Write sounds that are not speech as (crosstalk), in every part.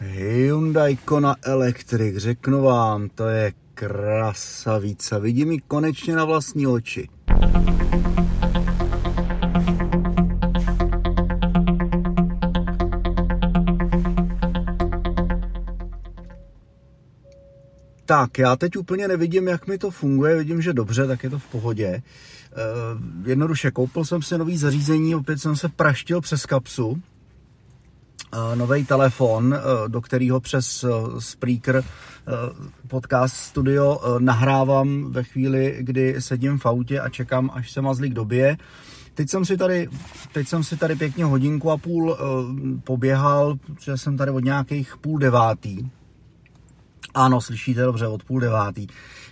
Hyundai Kona Electric, řeknu vám, to je krasavica. Vidím ji konečně na vlastní oči. Tak, já teď úplně nevidím, jak mi to funguje, vidím, že dobře, tak je to v pohodě. Uh, jednoduše, koupil jsem si nový zařízení, opět jsem se praštil přes kapsu. Nový telefon, uh, do kterého přes uh, Spreaker podcast studio nahrávám ve chvíli, kdy sedím v autě a čekám, až se mazlík dobije. Teď jsem si tady, teď jsem si tady pěkně hodinku a půl poběhal, protože jsem tady od nějakých půl devátý ano, slyšíte dobře, od půl devátý,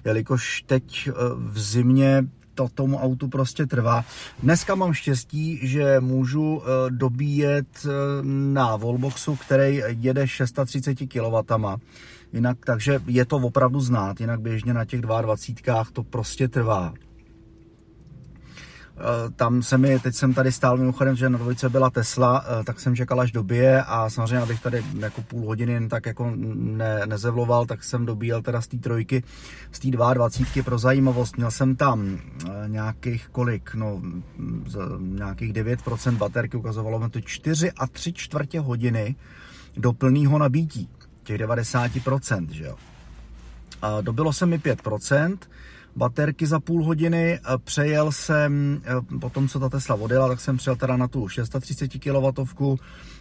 jelikož teď eh, v zimě to tomu autu prostě trvá. Dneska mám štěstí, že můžu eh, dobíjet eh, na Volboxu, který jede 630 kW. Jinak, takže je to opravdu znát, jinak běžně na těch 22 to prostě trvá. Eh, tam se mi, teď jsem tady stál mimochodem, že na dvojice byla Tesla, eh, tak jsem čekal až dobije a samozřejmě, abych tady jako půl hodiny jen tak jako ne, nezevloval, tak jsem dobíjel teda z té trojky, z té 22 pro zajímavost. Měl jsem tam eh, nějakých kolik, no nějakých 9% baterky, ukazovalo mi to 4 a 3 čtvrtě hodiny do plného nabítí, těch 90%, že jo. A dobilo se mi 5%, baterky za půl hodiny. Přejel jsem, eh, po tom, co ta Tesla odjela, tak jsem přijel teda na tu 630 kW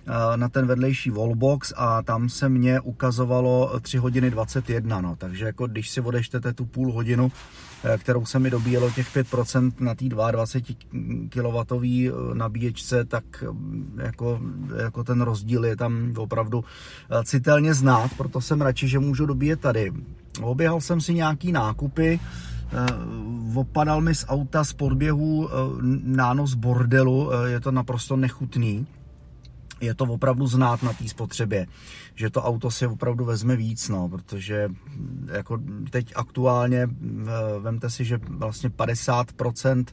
eh, na ten vedlejší wallbox a tam se mě ukazovalo 3 hodiny 21, no. takže jako když si odeštete tu půl hodinu, eh, kterou se mi dobíjelo těch 5% na té 22 kW nabíječce, tak jako, jako ten rozdíl je tam opravdu citelně znát, proto jsem radši, že můžu dobíjet tady. Oběhal jsem si nějaký nákupy, Eh, opadal mi z auta z podběhu eh, nános bordelu, eh, je to naprosto nechutný. Je to opravdu znát na té spotřebě, že to auto si opravdu vezme víc, no, protože hm, jako teď aktuálně vemte si, že vlastně 50%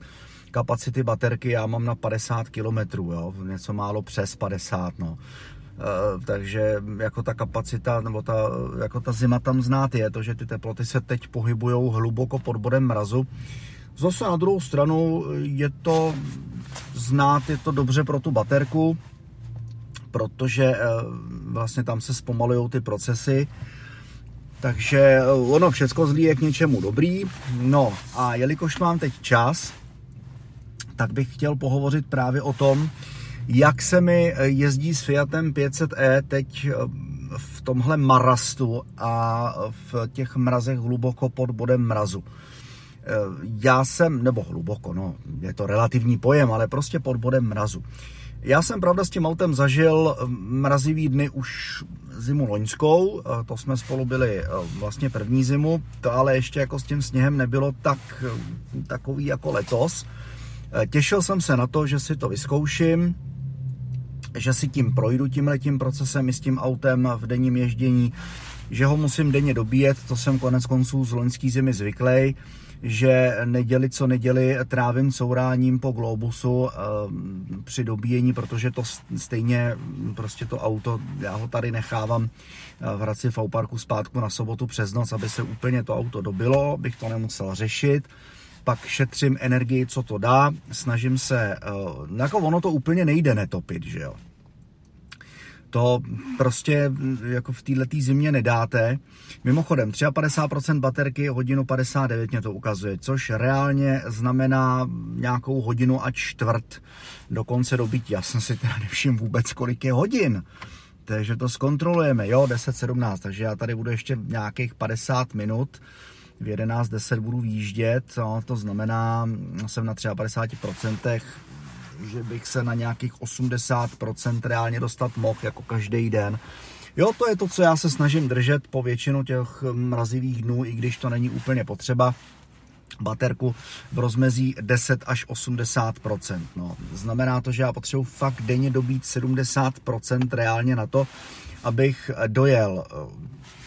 kapacity baterky já mám na 50 km, jo, něco málo přes 50, no. Eh, takže jako ta kapacita, nebo ta, jako ta zima tam znát je, to, že ty teploty se teď pohybují hluboko pod bodem mrazu. Zase na druhou stranu je to znát, je to dobře pro tu baterku, protože eh, vlastně tam se zpomalují ty procesy, takže eh, ono všecko zlý je k něčemu dobrý. No a jelikož mám teď čas, tak bych chtěl pohovořit právě o tom, jak se mi eh, jezdí s Fiatem 500e teď eh, v tomhle marastu a v těch mrazech hluboko pod bodem mrazu. Eh, já jsem, nebo hluboko, no, je to relativní pojem, ale prostě pod bodem mrazu. Já jsem pravda s tím autem zažil mrazivý dny už zimu loňskou, to jsme spolu byli vlastně první zimu, to ale ještě jako s tím sněhem nebylo tak takový jako letos. Těšil jsem se na to, že si to vyzkouším, že si tím projdu tím letím procesem i s tím autem v denním ježdění, že ho musím denně dobíjet, to jsem konec konců z loňský zimy zvyklý, že neděli co neděli trávím souráním po Globusu e, při dobíjení, protože to stejně prostě to auto, já ho tady nechávám eh, v Hradci v parku zpátku na sobotu přes noc, aby se úplně to auto dobilo, bych to nemusel řešit pak šetřím energii, co to dá, snažím se, uh, jako ono to úplně nejde netopit, že jo. To prostě jako v této zimě nedáte. Mimochodem, 53% baterky, hodinu 59 mě to ukazuje, což reálně znamená nějakou hodinu a čtvrt do konce dobytí. Já jsem si teda nevšiml vůbec, kolik je hodin. Takže to zkontrolujeme, jo, 10-17, takže já tady budu ještě nějakých 50 minut v 11.10 budu výjíždět, to znamená, jsem na 53%, že bych se na nějakých 80% reálně dostat mohl jako každý den. Jo, to je to, co já se snažím držet po většinu těch mrazivých dnů, i když to není úplně potřeba baterku v rozmezí 10 až 80% no, Znamená to, že já potřebuji fakt denně dobít 70% reálně na to, abych dojel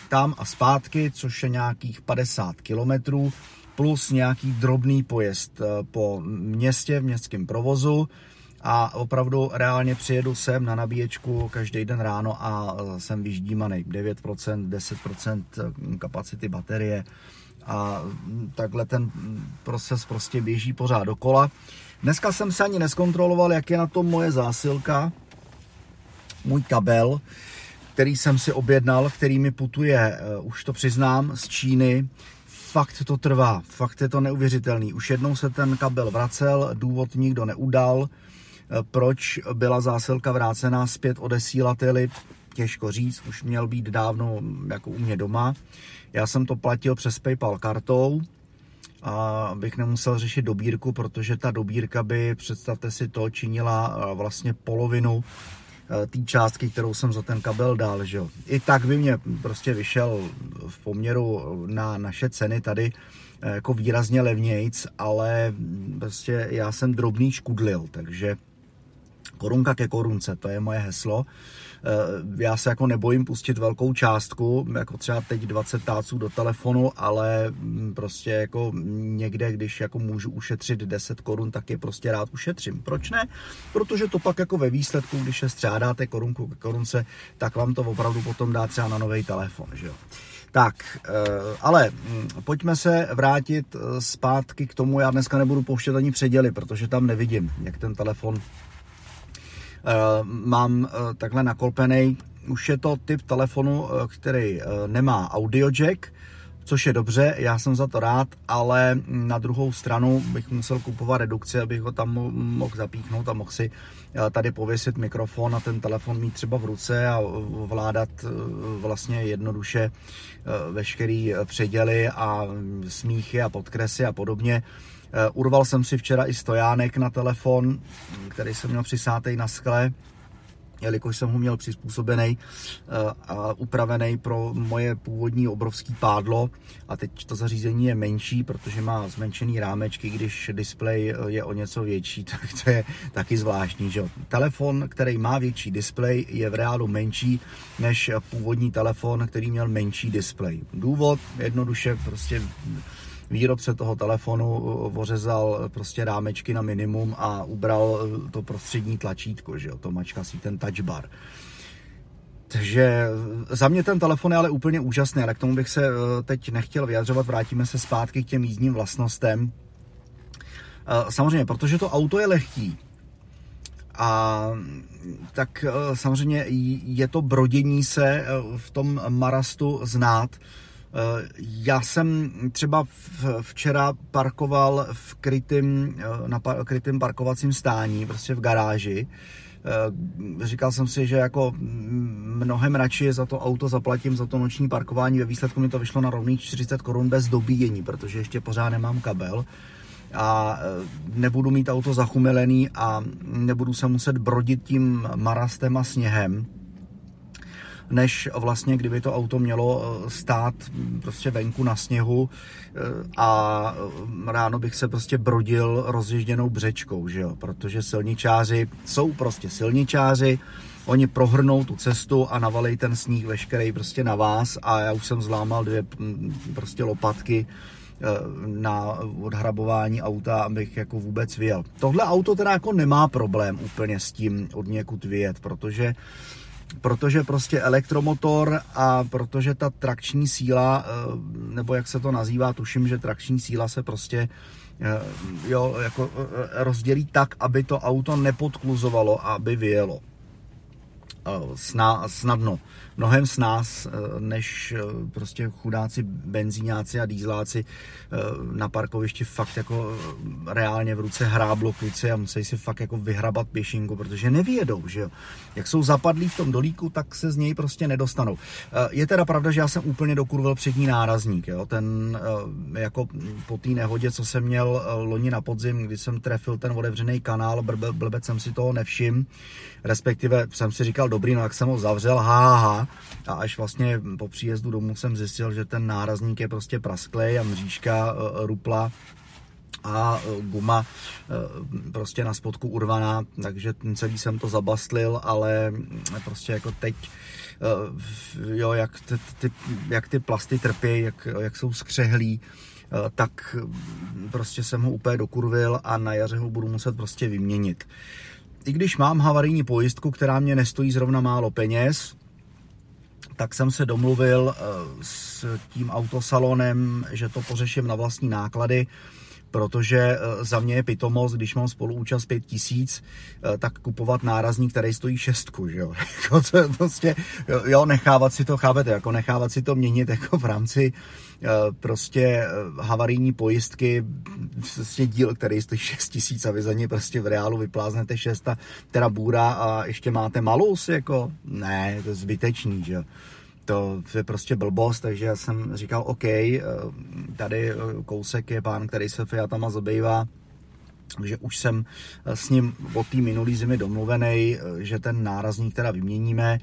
tam a zpátky, což je nějakých 50 kilometrů, plus nějaký drobný pojezd eh, po městě, v městském provozu a opravdu reálně přijedu sem na nabíječku každý den ráno a jsem vyždímaný. 9%, 10% kapacity baterie a takhle ten proces prostě běží pořád dokola. Dneska jsem se ani neskontroloval, jak je na tom moje zásilka, můj kabel, který jsem si objednal, který mi putuje, eh, už to přiznám, z Číny. Fakt to trvá, fakt je to neuvěřitelný. Už jednou se ten kabel vracel, důvod nikdo neudal, eh, proč byla zásilka vrácená zpět odesílateli, těžko říct, už měl být dávno jako u mě doma. Já jsem to platil přes PayPal kartou, a bych nemusel řešit dobírku, protože ta dobírka by, představte si to, činila eh, vlastně polovinu té částky, kterou jsem za ten kabel dal. Že jo. I tak by mě prostě vyšel v poměru na naše ceny tady eh, jako výrazně levnějc, ale prostě já jsem drobný škudlil, takže korunka ke korunce, to je moje heslo. Eh, já se jako nebojím pustit velkou částku, jako třeba teď 20 táců do telefonu, ale mm, prostě jako někde, když jako můžu ušetřit 10 korun, tak je prostě rád ušetřím. Proč ne? Protože to pak jako ve výsledku, když se střádáte korunku ke korunce, tak vám to opravdu potom dá třeba na nový telefon, že jo. Tak, eh, ale mm, pojďme se vrátit eh, zpátky k tomu, já dneska nebudu pouštět ani předěly, protože tam nevidím, jak ten telefon mám eh, takhle nakolpený. Už je to typ telefonu, eh, který nemá audio jack, což je dobře, já jsem za to rád, ale na druhou stranu bych musel kupovat redukci, abych ho tam mohl zapíchnout a mohl si tady pověsit mikrofon a ten telefon mít třeba v ruce a vládat vlastně jednoduše veškerý předěly a smíchy a podkresy a podobně. Eh, urval jsem si včera i stojánek na telefon, který jsem měl přisátej na skle, jelikož jsem ho měl přizpůsobený eh, a upravený pro moje původní obrovský pádlo a teď to zařízení je menší, protože má zmenšený rámečky, když displej eh, je o něco větší, (laughs) tak to je taky zvláštní. Že? Telefon, který má větší displej, je v reálu menší než původní telefon, který měl menší displej. Důvod jednoduše prostě výrobce toho telefonu uh, ořezal prostě rámečky na minimum a ubral uh, to prostřední tlačítko, že jo, to si ten touch bar. Takže uh, za mě ten telefon je ale úplně úžasný, ale k tomu bych se teď nechtěl vyjadřovat, vrátíme se zpátky k těm jízdním vlastnostem. Samozřejmě, protože to auto je lehký, a tak samozřejmě je to brodění se v tom marastu znát. Eh, já jsem třeba včera parkoval v krytým, eh, na krytým parkovacím stání, prostě v garáži. Eh, říkal jsem si, že jako mnohem radši za to auto zaplatím, za to noční parkování. Ve výsledku mi to vyšlo na rovných 40 korun bez dobíjení, protože ještě pořád nemám kabel a nebudu mít auto zachumelený a nebudu se muset brodit tím marastem a sněhem než vlastně kdyby to auto mělo eh, stát prostě venku na sněhu eh, a eh, ráno bych se prostě brodil rozježděnou břečkou, že jo, protože silničáři jsou prostě silničáři, oni prohrnou tu cestu a navalej ten sníh veškerý prostě na vás a já už jsem zlámal dvě mm, prostě lopatky na odhrabování auta, abych jako vůbec vyjel. Tohle auto teda jako nemá problém úplně s tím od někud vyjet, protože protože prostě elektromotor a protože ta trakční síla, eh, nebo jak se to nazývá, tuším, že trakční síla se prostě eh, jo, jako eh, rozdělí tak, aby to auto nepodkluzovalo a aby vyjelo. Snadno mnohem s nás, eh, než eh, prostě chudáci benzíňáci a dýzláci eh, na parkovišti fakt jako reálně v ruce hráblo kluci a musí si fakt jako vyhrabat pěšinku, protože nevědou, že jo. Jak jsou zapadlí v tom dolíku, tak se z něj prostě nedostanou. Je teda pravda, že já jsem úplně dokurvil přední nárazník, jo. Ten jako po té nehodě, co jsem měl loni na podzim, kdy jsem trefil ten otevřený kanál, blbec jsem si toho nevšim, respektive jsem si říkal, dobrý, no jak jsem ho zavřel, ha, ha, a až vlastně po příjezdu domů jsem zjistil, že ten nárazník je prostě prasklej a mřížka e, rupla a e, guma e, prostě na spodku urvaná, takže celý jsem to zabastlil, ale prostě jako teď jo, jak ty, ty, jak ty plasty trpí, jak, jak jsou skřehlí, tak prostě jsem ho úplně dokurvil a na jaře ho budu muset prostě vyměnit. i když mám havarijní pojistku, která mě nestojí zrovna málo peněz, tak jsem se domluvil s tím autosalonem, že to pořeším na vlastní náklady protože eh, za mě je pitomost, když mám spoluúčast 5 tisíc, eh, tak kupovat nárazník, který stojí šestku, že jo. (laughs) Jako to je prostě, jo, nechávat si to, chápete, jako nechávat si to měnit jako v rámci eh, prostě havarijní pojistky, prostě díl, který stojí 6 tisíc a vy za ně prostě v reálu vypláznete 6 a teda bůra a ještě máte malou si jako, ne, to je zbytečný, že jo to je prostě blbost, takže já jsem říkal, OK, eh, tady eh, kousek je pán, který se Fiatama zabývá, že už jsem eh, s ním od té minulý zimy domluvený, že ten nárazník teda vyměníme.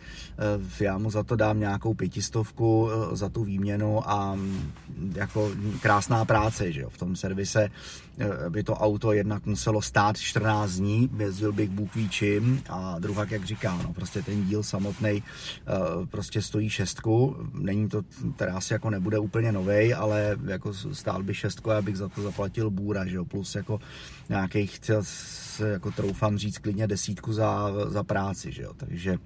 Já mu za to dám nějakou pětistovku za tu výměnu a mm, jako krásná práce, že jo, v tom servise Eh, by to auto jednak muselo stát 14 dní, jezdil bych Bůh čím a druhá, jak říká, no prostě ten díl samotný eh, prostě stojí šestku, není to, teda asi jako nebude úplně novej, ale jako stál by šestku a já bych za to zaplatil bůra, že jo, plus jako nějakých, jako troufám říct, klidně desítku za, za práci, že jo, takže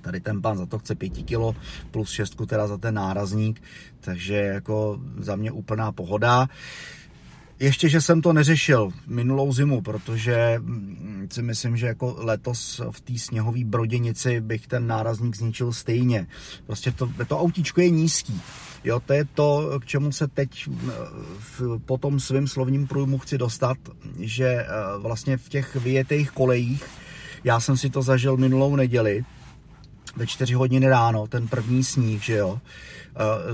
tady ten pán za to chce 5 kilo plus šestku teda za ten nárazník, takže jako za mě úplná pohoda. Ještě, že jsem to neřešil minulou zimu, protože mm, si myslím, že jako letos v té sněhové broděnici bych ten nárazník zničil stejně. Prostě to, to autíčko je nízký. Jo, to je to, k čemu se teď mm, v, po tom svým slovním průjmu chci dostat, že eh, vlastně v těch vyjetých kolejích, já jsem si to zažil minulou neděli, ve 4 hodiny ráno, ten první sníh, že jo,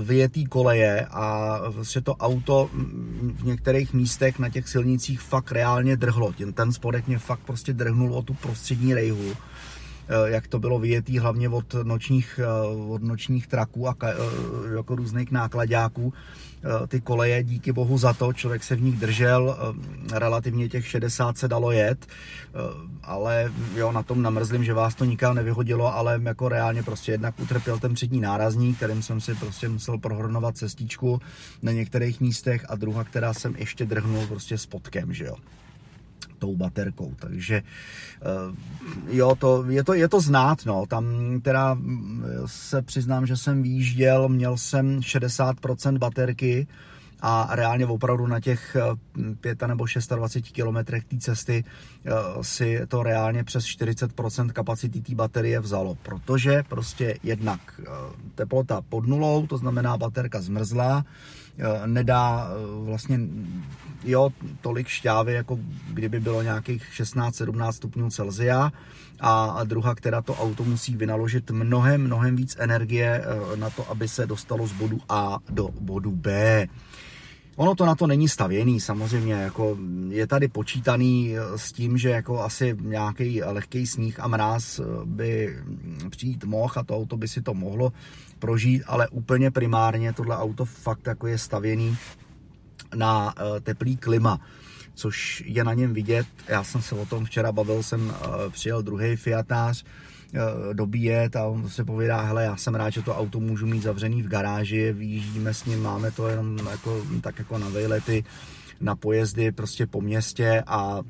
vyjetý koleje a vlastně to auto v některých místech na těch silnicích fakt reálně drhlo. Ten, spodek mě fakt prostě drhnul o tu prostřední rejhu eh, jak to bylo vyjetý hlavně od nočních, eh, od nočních traků a jako různých nákladáků. Eh, ty koleje, díky bohu za to, člověk se v nich držel, eh, relativně těch 60 se dalo jet, eh, ale jo, na tom namrzlím, že vás to nikam nevyhodilo, ale jako reálně prostě jednak utrpěl ten přední nárazník, kterým jsem si prostě musel prohornovat cestičku na některých místech a druhá, která jsem ještě drhnul prostě spodkem, že jo tou baterkou, takže jo, to, je, to, je to znát, no, tam teda se přiznám, že jsem výjížděl, měl jsem 60% baterky, a reálně opravdu na těch 5 nebo 26 kilometrech té cesty si to reálně přes 40% kapacity té baterie vzalo, protože prostě jednak teplota pod nulou, to znamená baterka zmrzlá, nedá vlastně jo, tolik šťávy, jako kdyby bylo nějakých 16-17 stupňů Celzia a druhá, která to auto musí vynaložit mnohem, mnohem víc energie eh, na to, aby se dostalo z bodu A do bodu B. Ono to na to není stavěný, samozřejmě, jako je tady počítaný eh, s tím, že jako asi nějaký lehký sníh a mráz eh, by přijít mohl a to auto by si to mohlo prožít, ale úplně primárně tohle auto fakt jako je stavěný na eh, teplý klima, což je na něm vidět. Já jsem se o tom včera bavil, jsem přijel druhý Fiatář dobíjet a on se povídá, hele, já jsem rád, že to auto můžu mít zavřený v garáži, vyjíždíme s ním, máme to jenom jako, tak jako na vejlety, na pojezdy prostě po městě a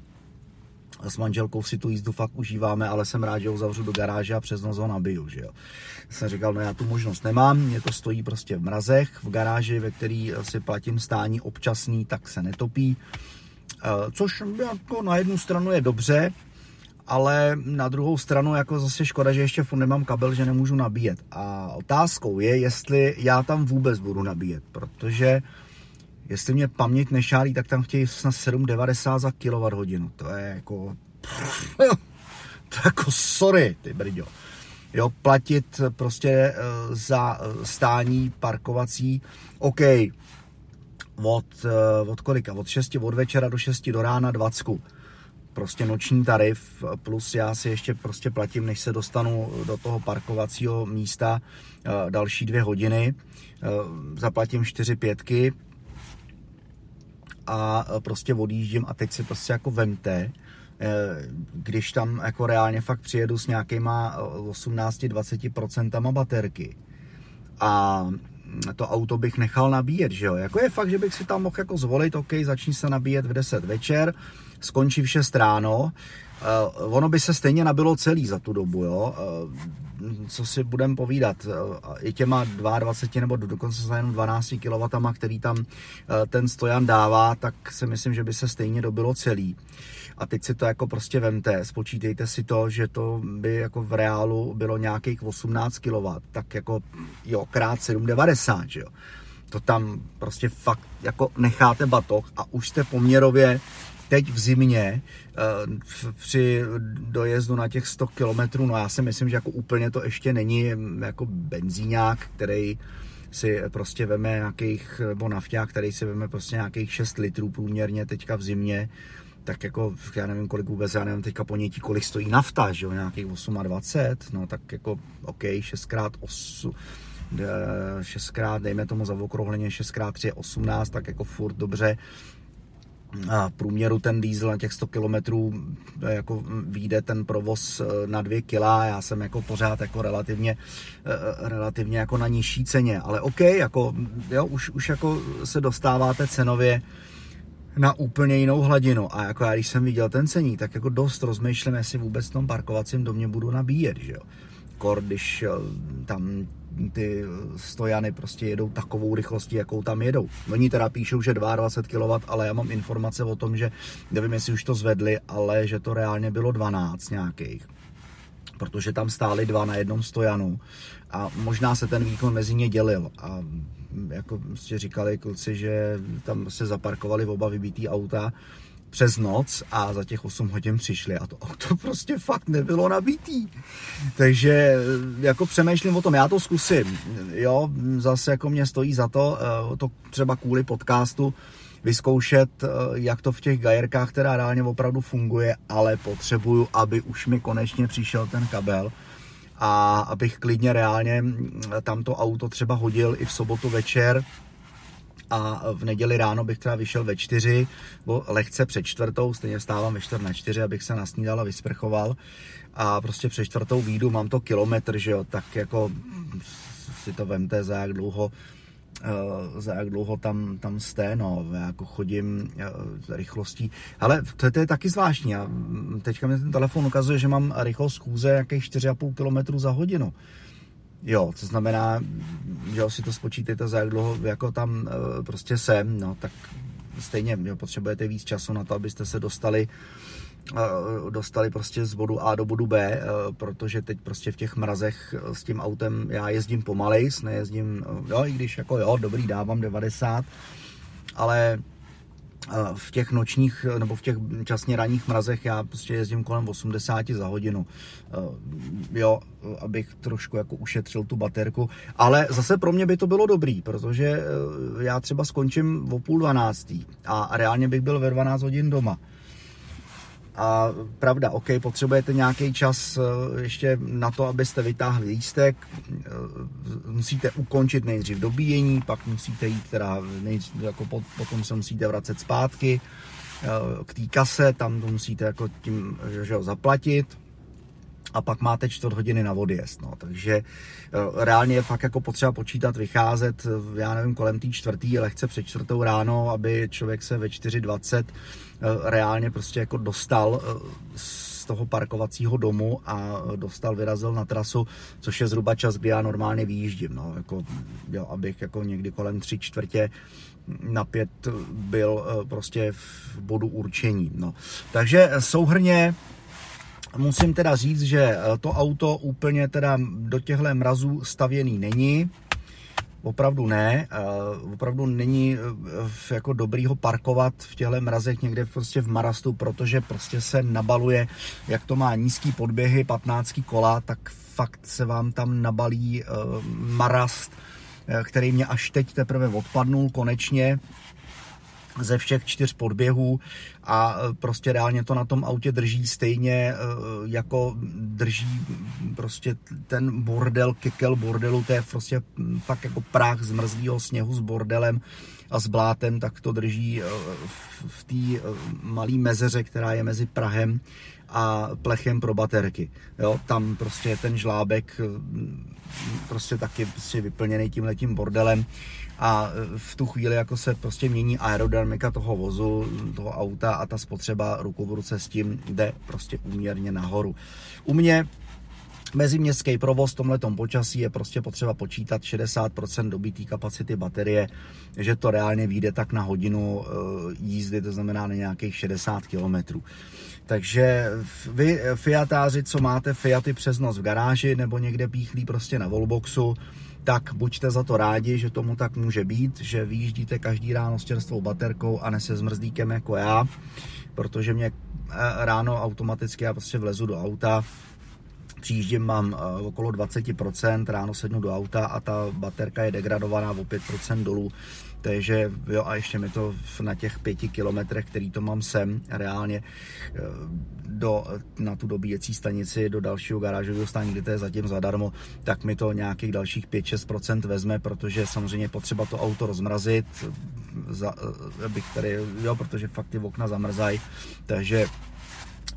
s manželkou si tu jízdu fakt užíváme, ale jsem rád, že ho zavřu do garáže a přes noc ho nabiju, že jo. Jsem říkal, no já tu možnost nemám, mě to stojí prostě v mrazech, v garáži, ve který si platím stání občasný, tak se netopí, eh, což jako na jednu stranu je dobře, ale na druhou stranu jako zase škoda, že ještě furt nemám kabel, že nemůžu nabíjet. A otázkou je, jestli já tam vůbec budu nabíjet, protože jestli mě paměť nešálí, tak tam chtějí snad 7,90 za kWh. To je jako... (laughs) To je jako sorry, ty brďo. Jo, platit prostě eh, za eh, stání parkovací, OK, od, eh, od kolika? Od 6 od večera do 6 do rána 20. Prostě noční tarif, plus já si ještě prostě platím, než se dostanu do toho parkovacího místa další dvě hodiny. Zaplatím 4 pětky, a prostě odjíždím a teď si prostě jako vemte, eh, když tam jako reálně fakt přijedu s nějakýma 18-20% baterky a to auto bych nechal nabíjet, že jo. Jako je fakt, že bych si tam mohl jako zvolit, OK, začni se nabíjet v 10 večer, skončí v 6 ráno Uh, ono by se stejně nabilo celý za tu dobu, jo. Uh, co si budem povídat, uh, i těma 22 nebo dokonce za jenom 12 kW, který tam uh, ten stojan dává, tak si myslím, že by se stejně dobilo celý. A teď si to jako prostě vemte, spočítejte si to, že to by jako v reálu bylo nějakých 18 kW, tak jako jo, krát 7,90, že jo. To tam prostě fakt jako necháte batoh a už jste poměrově teď v zimě eh, při dojezdu na těch 100 km, no já si myslím, že jako úplně to ještě není mm, jako benzíňák, který si prostě veme nějakých, nebo nafťák, který si veme prostě nějakých 6 litrů průměrně teďka v zimě, tak jako, já nevím, kolik vůbec, já nevím teďka ponětí, kolik stojí nafta, že jo, nějakých 28, no tak jako, OK, 6x8, 6x, dejme tomu za okrouhleně 6x3 je 18, tak jako furt dobře, a v průměru ten diesel na těch 100 km jako vyjde ten provoz eh, na 2 kg, já jsem jako pořád jako relativně, eh, relativně jako na nižší ceně, ale OK, jako, jo, už, už jako se dostáváte cenově na úplně jinou hladinu. A jako já když jsem viděl ten cení, tak jako dost rozmýšlím, jestli vůbec v tom parkovacím domě budu nabíjet, že jo. Kor, když tam ty stojany prostě jedou takovou rychlostí, jakou tam jedou. Oni teda píšou, že 22 kW, ale já mám informace o tom, že nevím, jestli už to zvedli, ale že to reálně bylo 12 nějakých. Protože tam stály dva na jednom stojanu a možná se ten výkon mezi ně dělil. A jako prostě říkali kluci, že tam se zaparkovali oba vybitý auta přes noc a za těch 8 hodin přišli a to auto (laughs) prostě fakt nebylo nabitý. Takže eh, jako přemýšlím o tom, já to zkusím, jo, zase jako mě stojí za to, eh, to třeba kvůli podcastu, vyzkoušet, eh, jak to v těch gajerkách teda reálně opravdu funguje, ale potřebuju, aby už mi konečně přišel ten kabel a abych klidně reálně mm, tamto auto třeba hodil i v sobotu večer, a v neděli ráno bych třeba vyšel ve čtyři, bo lehce před čtvrtou, stejně vstávám ve čtvrt na čtyři, abych se nasnídal a vysprchoval. A prostě před čtvrtou výjdu, mám to kilometr, že jo, tak jako si to vemte za jak dlouho uh, za jak dlouho tam, tam jste, no, já jako chodím uh, rychlostí, ale to, to je taky zvláštní, a teďka mi ten telefon ukazuje, že mám rychlost schůze jakých 4,5 km za hodinu. Jo, to znamená, že si to spočítejte za jak dlouho jako tam uh, prostě jsem, no, tak stejně jo, potřebujete víc času na to, abyste se dostali dostali prostě z bodu A do bodu B, protože teď prostě v těch mrazech s tím autem já jezdím pomalej, nejezdím, jo, i když jako jo, dobrý, dávám 90, ale v těch nočních nebo v těch časně ranních mrazech já prostě jezdím kolem 80 za hodinu, jo, abych trošku jako ušetřil tu baterku, ale zase pro mě by to bylo dobrý, protože já třeba skončím o půl dvanáctý a reálně bych byl ve 12 hodin doma a pravda, OK, potřebujete nějaký čas eh, ještě na to, abyste vytáhli lístek, eh, musíte ukončit nejdřív dobíjení, pak musíte jít teda, nejdřív, jako potom se musíte vracet zpátky eh, k té kase, tam to musíte jako tím, že ho zaplatit, a pak máte čtvrt hodiny na odjezd. No. Takže reálně je fakt jako potřeba počítat, vycházet, já nevím, kolem té čtvrtý, lehce před čtvrtou ráno, aby člověk se ve 4.20 Eh, reálně prostě jako dostal eh, z toho parkovacího domu a dostal, vyrazil na trasu, což je zhruba čas, kdy já normálně vyjíždím, no, jako, jo, abych jako někdy kolem tři čtvrtě na pět byl eh, prostě v bodu určení, no. Takže souhrně musím teda říct, že to auto úplně teda do těchto mrazů stavěný není, Opravdu ne, opravdu není eh, jako dobrý ho parkovat v těchto mrazech někde prostě v marastu, protože prostě se nabaluje, jak to má nízký podběhy, 15 kola, tak fakt se vám tam nabalí eh, marast, eh, který mě až teď teprve odpadnul konečně, ze všech čtyř podběhů a e, prostě reálně to na tom autě drží stejně e, jako drží prostě ten bordel, kekel bordelu, to je prostě fakt jako práh zmrzlého sněhu s bordelem a s blátem, tak to drží e, v té malé mezeře, která je mezi Prahem a plechem pro baterky. Jo, tam prostě ten žlábek prostě taky prostě vyplněný tím letím bordelem a v tu chvíli jako se prostě mění aerodynamika toho vozu, toho auta a ta spotřeba ruku v ruce s tím jde prostě úměrně nahoru. U mě Meziměstský provoz v tomhletom počasí je prostě potřeba počítat 60% dobitý kapacity baterie, že to reálně vyjde tak na hodinu eh, jízdy, to znamená na nějakých 60 km. Takže vy Fiatáři, co máte Fiaty přes noc v garáži nebo někde píchlí prostě na wallboxu, tak buďte za to rádi, že tomu tak může být, že vyjíždíte každý ráno s čerstvou baterkou a ne se zmrzlíkem jako já, protože mě eh, ráno automaticky já prostě vlezu do auta, přijíždím, mám eh, okolo 20%, ráno sednu do auta a ta baterka je degradovaná o 5% dolů, takže jo a ještě mi to na těch pěti kilometrech, který to mám sem reálně eh, do, na tu dobíjecí stanici do dalšího garážového stání, kde to je zatím zadarmo, tak mi to nějakých dalších 5-6% vezme, protože samozřejmě potřeba to auto rozmrazit, za, eh, abych tady, jo, protože fakt ty okna zamrzají, takže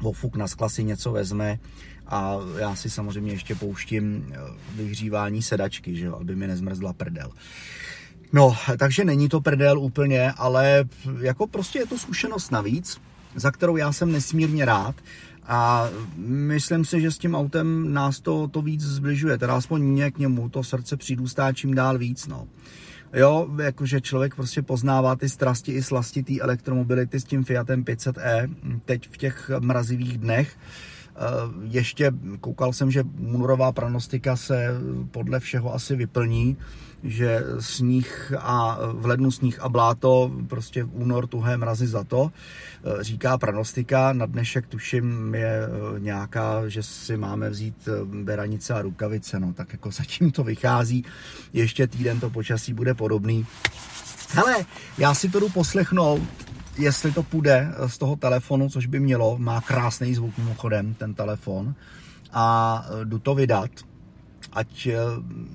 ofuk na skla si něco vezme a já si samozřejmě ještě pouštím eh, vyhřívání sedačky, že jo, aby mi nezmrzla prdel. No, takže není to prdel úplně, ale jako prostě je to zkušenost navíc, za kterou já jsem nesmírně rád a myslím si, že s tím autem nás to, to víc zbližuje, teda aspoň mě k němu to srdce přidůstá čím dál víc, no. Jo, jakože člověk prostě poznává ty strasti i slasti té elektromobility s tím Fiatem 500e teď v těch mrazivých dnech, ještě koukal jsem, že únorová pranostika se podle všeho asi vyplní, že sníh a v lednu sníh a bláto, prostě v únor tuhé mrazy za to, eh, říká pranostika. Na dnešek tuším je eh, nějaká, že si máme vzít beranice a rukavice, no tak jako (laughs) zatím to vychází. Ještě týden to počasí bude podobný. Hele, já si to jdu poslechnout jestli to půjde z toho telefonu, což by mělo, má krásný zvuk mimochodem ten telefon a eh, jdu to vydat, ať eh,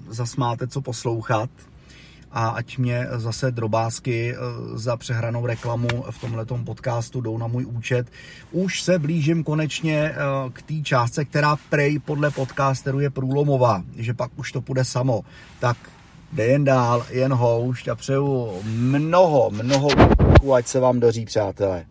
zas máte co poslouchat a ať mě zase drobásky eh, za přehranou reklamu v tomhletom podcastu jdou na můj účet. Už se blížím konečně k té částce, která prej podle podcasteru je průlomová, že pak už to půjde samo. Tak jde jen dál, jen houšť a přeju mnoho, mnoho ať se vám daří, přátelé.